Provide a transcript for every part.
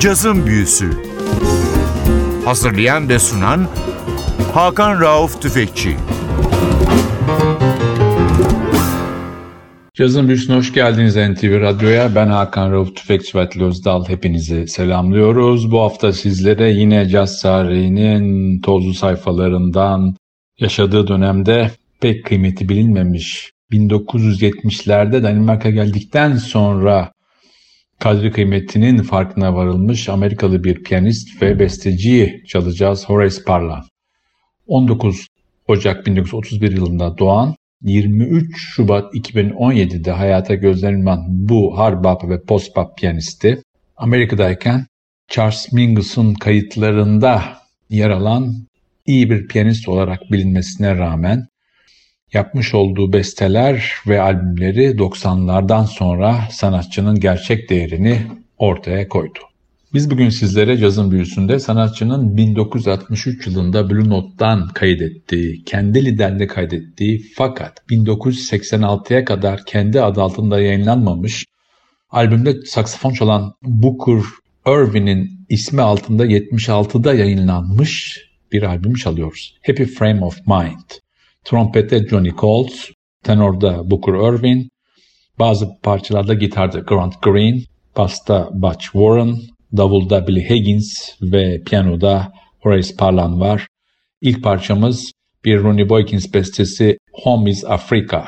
Cazın Büyüsü Hazırlayan ve sunan Hakan Rauf Tüfekçi Cazın Büyüsü'ne hoş geldiniz NTV Radyo'ya. Ben Hakan Rauf Tüfekçi ve Özdal. Hepinizi selamlıyoruz. Bu hafta sizlere yine caz tarihinin tozlu sayfalarından yaşadığı dönemde pek kıymeti bilinmemiş 1970'lerde Danimarka geldikten sonra kadri kıymetinin farkına varılmış Amerikalı bir piyanist ve besteciyi çalacağız Horace Parlan. 19 Ocak 1931 yılında doğan 23 Şubat 2017'de hayata gözlenilen bu hard bop ve post bop piyanisti Amerika'dayken Charles Mingus'un kayıtlarında yer alan iyi bir piyanist olarak bilinmesine rağmen yapmış olduğu besteler ve albümleri 90'lardan sonra sanatçının gerçek değerini ortaya koydu. Biz bugün sizlere cazın büyüsünde sanatçının 1963 yılında Blue Note'dan kaydettiği, kendi liderle kaydettiği fakat 1986'ya kadar kendi adı altında yayınlanmamış albümde saksafon çalan Booker Irvin'in ismi altında 76'da yayınlanmış bir albüm çalıyoruz. Happy Frame of Mind. Trompette Johnny Coles, tenorda Booker Irvin, bazı parçalarda gitarda Grant Green, basta Butch Warren, davulda Billy Higgins ve piyanoda Horace Parlan var. İlk parçamız bir Ronnie Boykins bestesi Home is Africa.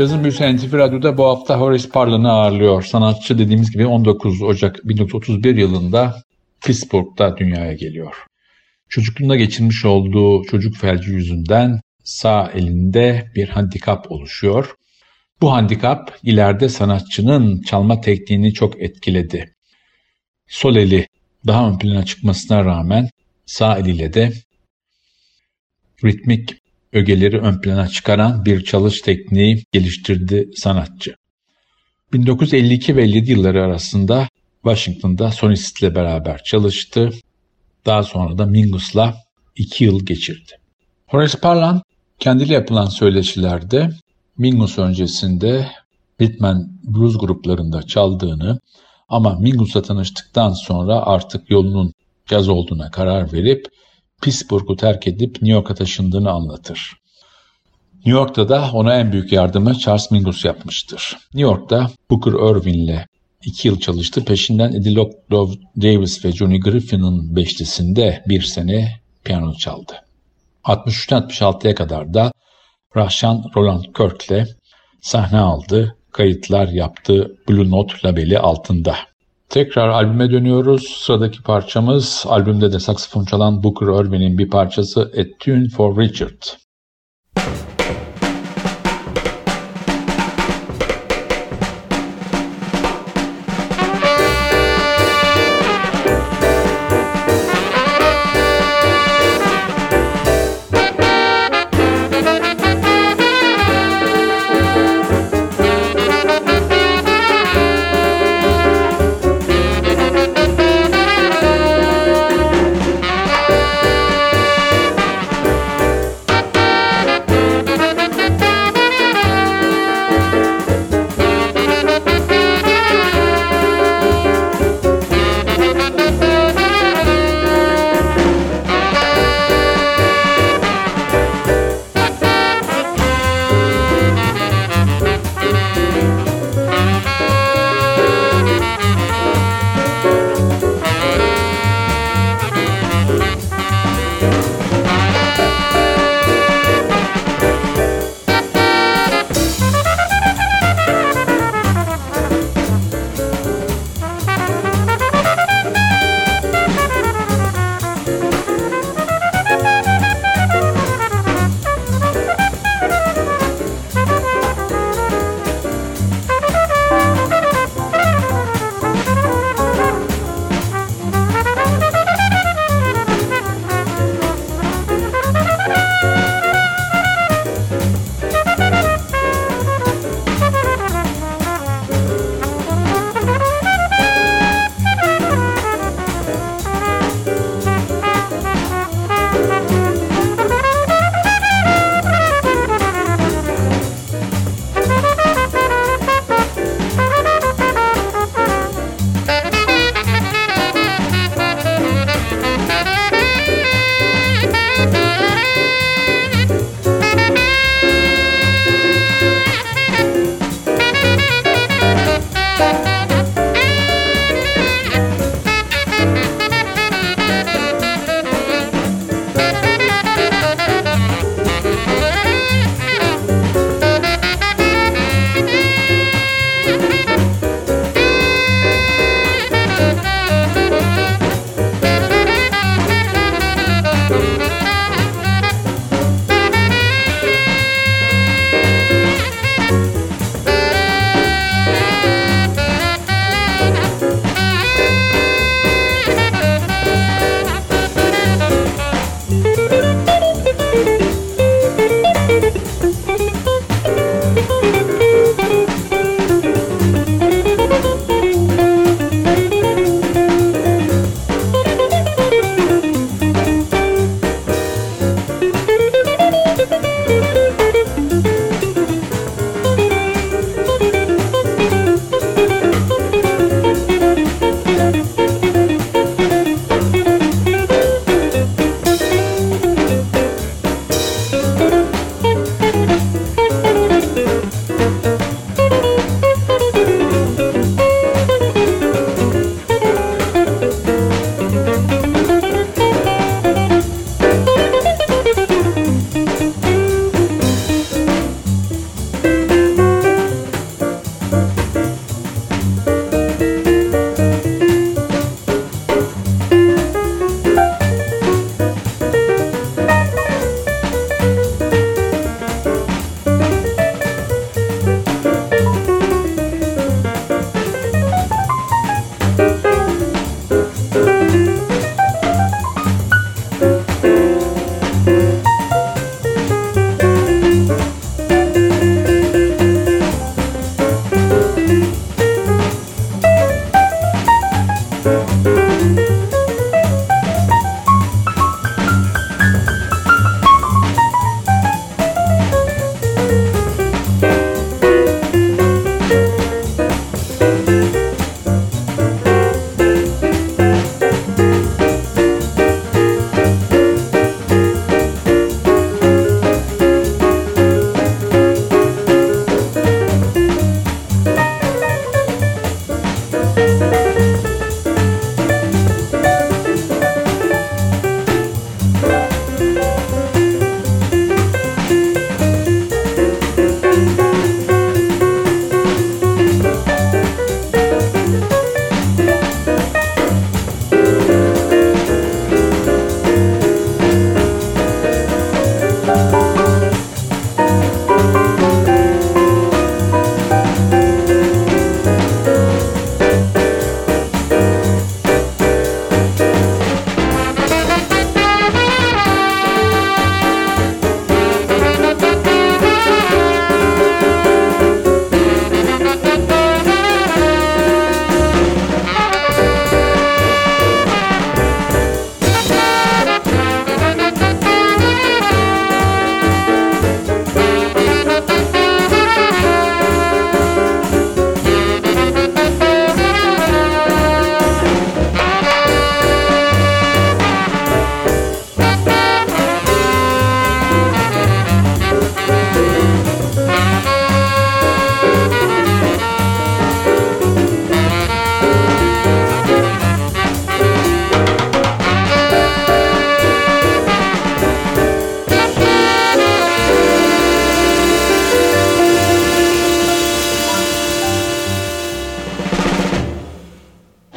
Cazın Büyüsü NTV Radyo'da bu hafta Horace Parlan'ı ağırlıyor. Sanatçı dediğimiz gibi 19 Ocak 1931 yılında Pittsburgh'da dünyaya geliyor. Çocukluğunda geçirmiş olduğu çocuk felci yüzünden sağ elinde bir handikap oluşuyor. Bu handikap ileride sanatçının çalma tekniğini çok etkiledi. Sol eli daha ön plana çıkmasına rağmen sağ eliyle de ritmik ögeleri ön plana çıkaran bir çalış tekniği geliştirdi sanatçı. 1952 ve 57 yılları arasında Washington'da sonistle beraber çalıştı. Daha sonra da Mingus'la iki yıl geçirdi. Horace Parlan kendiyle yapılan söyleşilerde Mingus öncesinde Bitman blues gruplarında çaldığını ama Mingus'la tanıştıktan sonra artık yolunun caz olduğuna karar verip Pittsburgh'u terk edip New York'a taşındığını anlatır. New York'ta da ona en büyük yardımı Charles Mingus yapmıştır. New York'ta Booker Irvine'le iki yıl çalıştı. Peşinden Eddie Love Davis ve Johnny Griffin'in beşlisinde bir sene piyano çaldı. 63-66'ya kadar da Rahşan Roland Kirk'le sahne aldı, kayıtlar yaptı Blue Note labeli altında. Tekrar albüme dönüyoruz. Sıradaki parçamız albümde de saksafon çalan Booker Irvine'in bir parçası A Tune for Richard.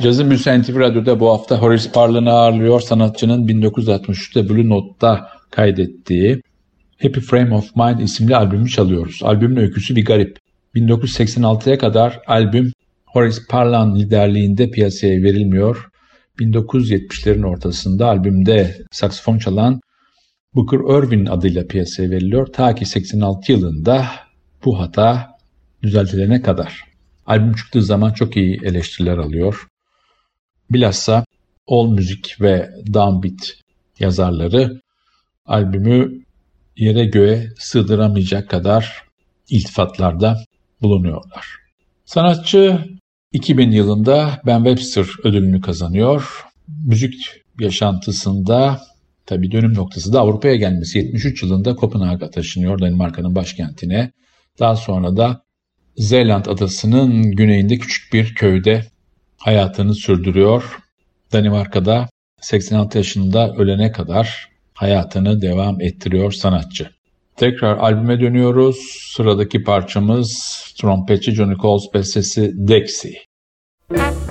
Cazın Büyüsü NTV Radyo'da bu hafta Horace Parlan'ı ağırlıyor. Sanatçının 1963'te Blue Note'da kaydettiği Happy Frame of Mind isimli albümü çalıyoruz. Albümün öyküsü bir garip. 1986'ya kadar albüm Horace Parlan liderliğinde piyasaya verilmiyor. 1970'lerin ortasında albümde saksafon çalan Booker Irvin adıyla piyasaya veriliyor. Ta ki 86 yılında bu hata düzeltilene kadar. Albüm çıktığı zaman çok iyi eleştiriler alıyor. Bilhassa All Music ve Downbeat yazarları albümü yere göğe sığdıramayacak kadar iltifatlarda bulunuyorlar. Sanatçı 2000 yılında Ben Webster ödülünü kazanıyor. Müzik yaşantısında tabi dönüm noktası da Avrupa'ya gelmesi. 73 yılında Kopenhag'a taşınıyor Danimarka'nın başkentine. Daha sonra da Zeeland adasının güneyinde küçük bir köyde hayatını sürdürüyor. Danimarka'da 86 yaşında ölene kadar hayatını devam ettiriyor sanatçı. Tekrar albüme dönüyoruz. Sıradaki parçamız trompetçi Johnny Coles bestesi Dexy. Müzik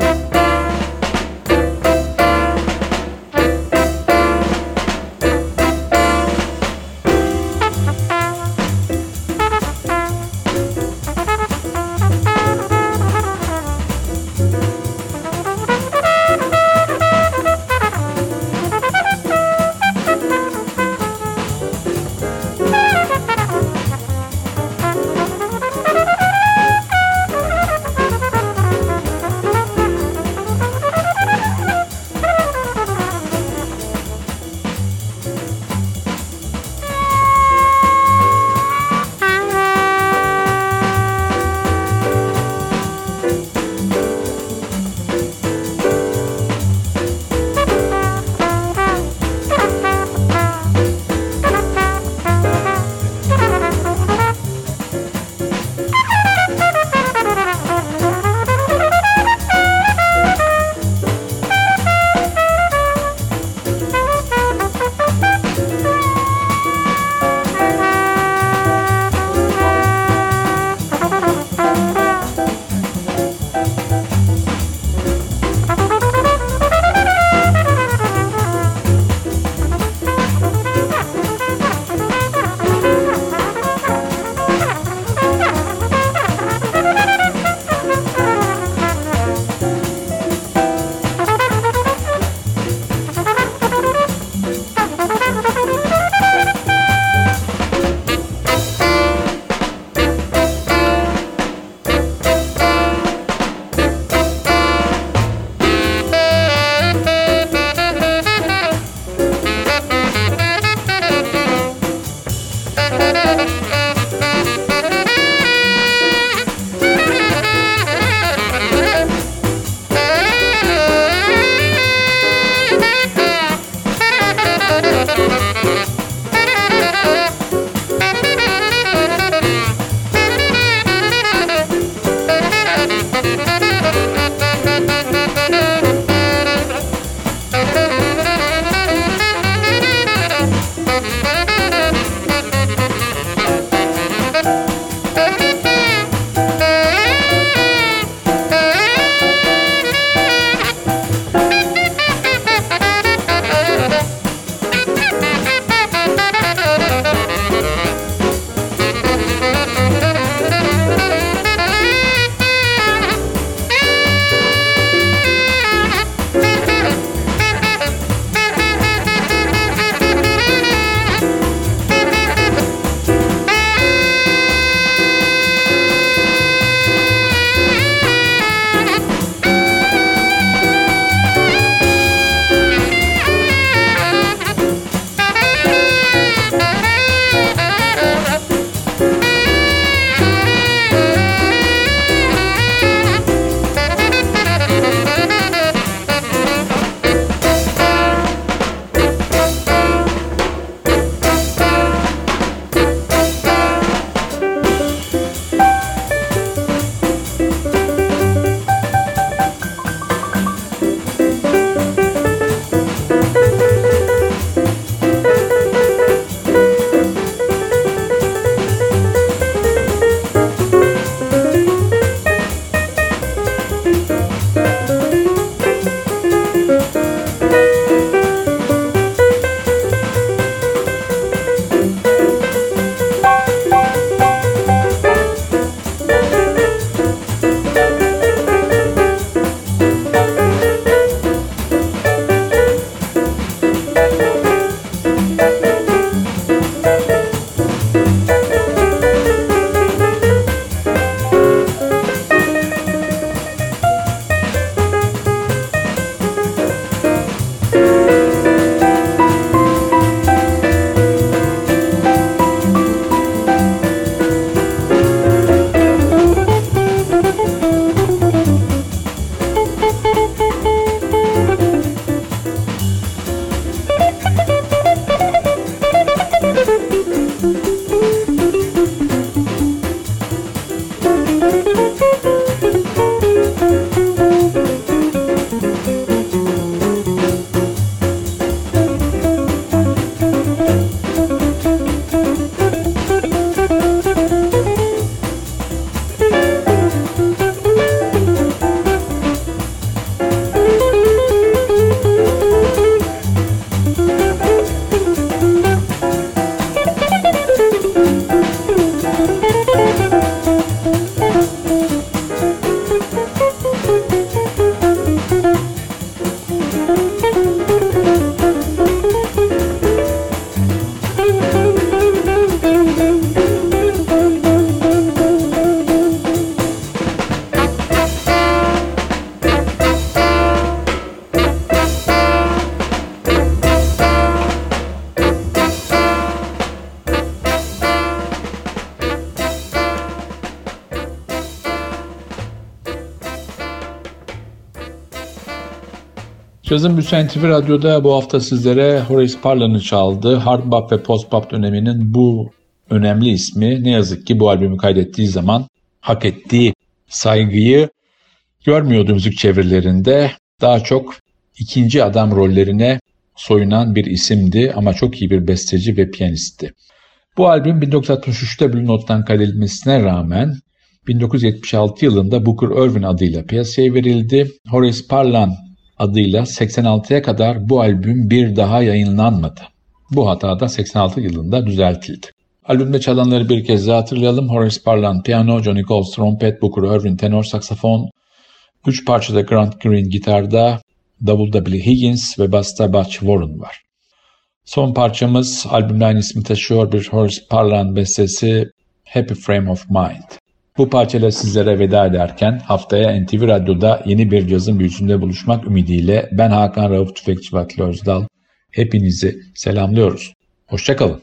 Cazın TV Radyo'da bu hafta sizlere Horace Parlan'ı çaldı. Hard bop ve post bop döneminin bu önemli ismi ne yazık ki bu albümü kaydettiği zaman hak ettiği saygıyı görmüyordu müzik çevirilerinde. Daha çok ikinci adam rollerine soyunan bir isimdi ama çok iyi bir besteci ve piyanistti. Bu albüm 1963'te Blue Note'dan kaydedilmesine rağmen 1976 yılında Booker Irvin adıyla piyasaya verildi. Horace Parlan adıyla 86'ya kadar bu albüm bir daha yayınlanmadı. Bu hata da 86 yılında düzeltildi. Albümde çalanları bir kez daha hatırlayalım. Horace Parlan piyano, Johnny Coles trompet, Booker Irvin tenor saksafon, üç parçada Grant Green gitarda, davulda Billy Higgins ve basta Butch Warren var. Son parçamız albümde aynı ismi taşıyor bir Horace Parlan bestesi Happy Frame of Mind. Bu parçayla sizlere veda ederken haftaya NTV Radyo'da yeni bir cazın büyüsünde buluşmak ümidiyle ben Hakan Rauf Tüfekçi Vatli Özdal. Hepinizi selamlıyoruz. Hoşçakalın.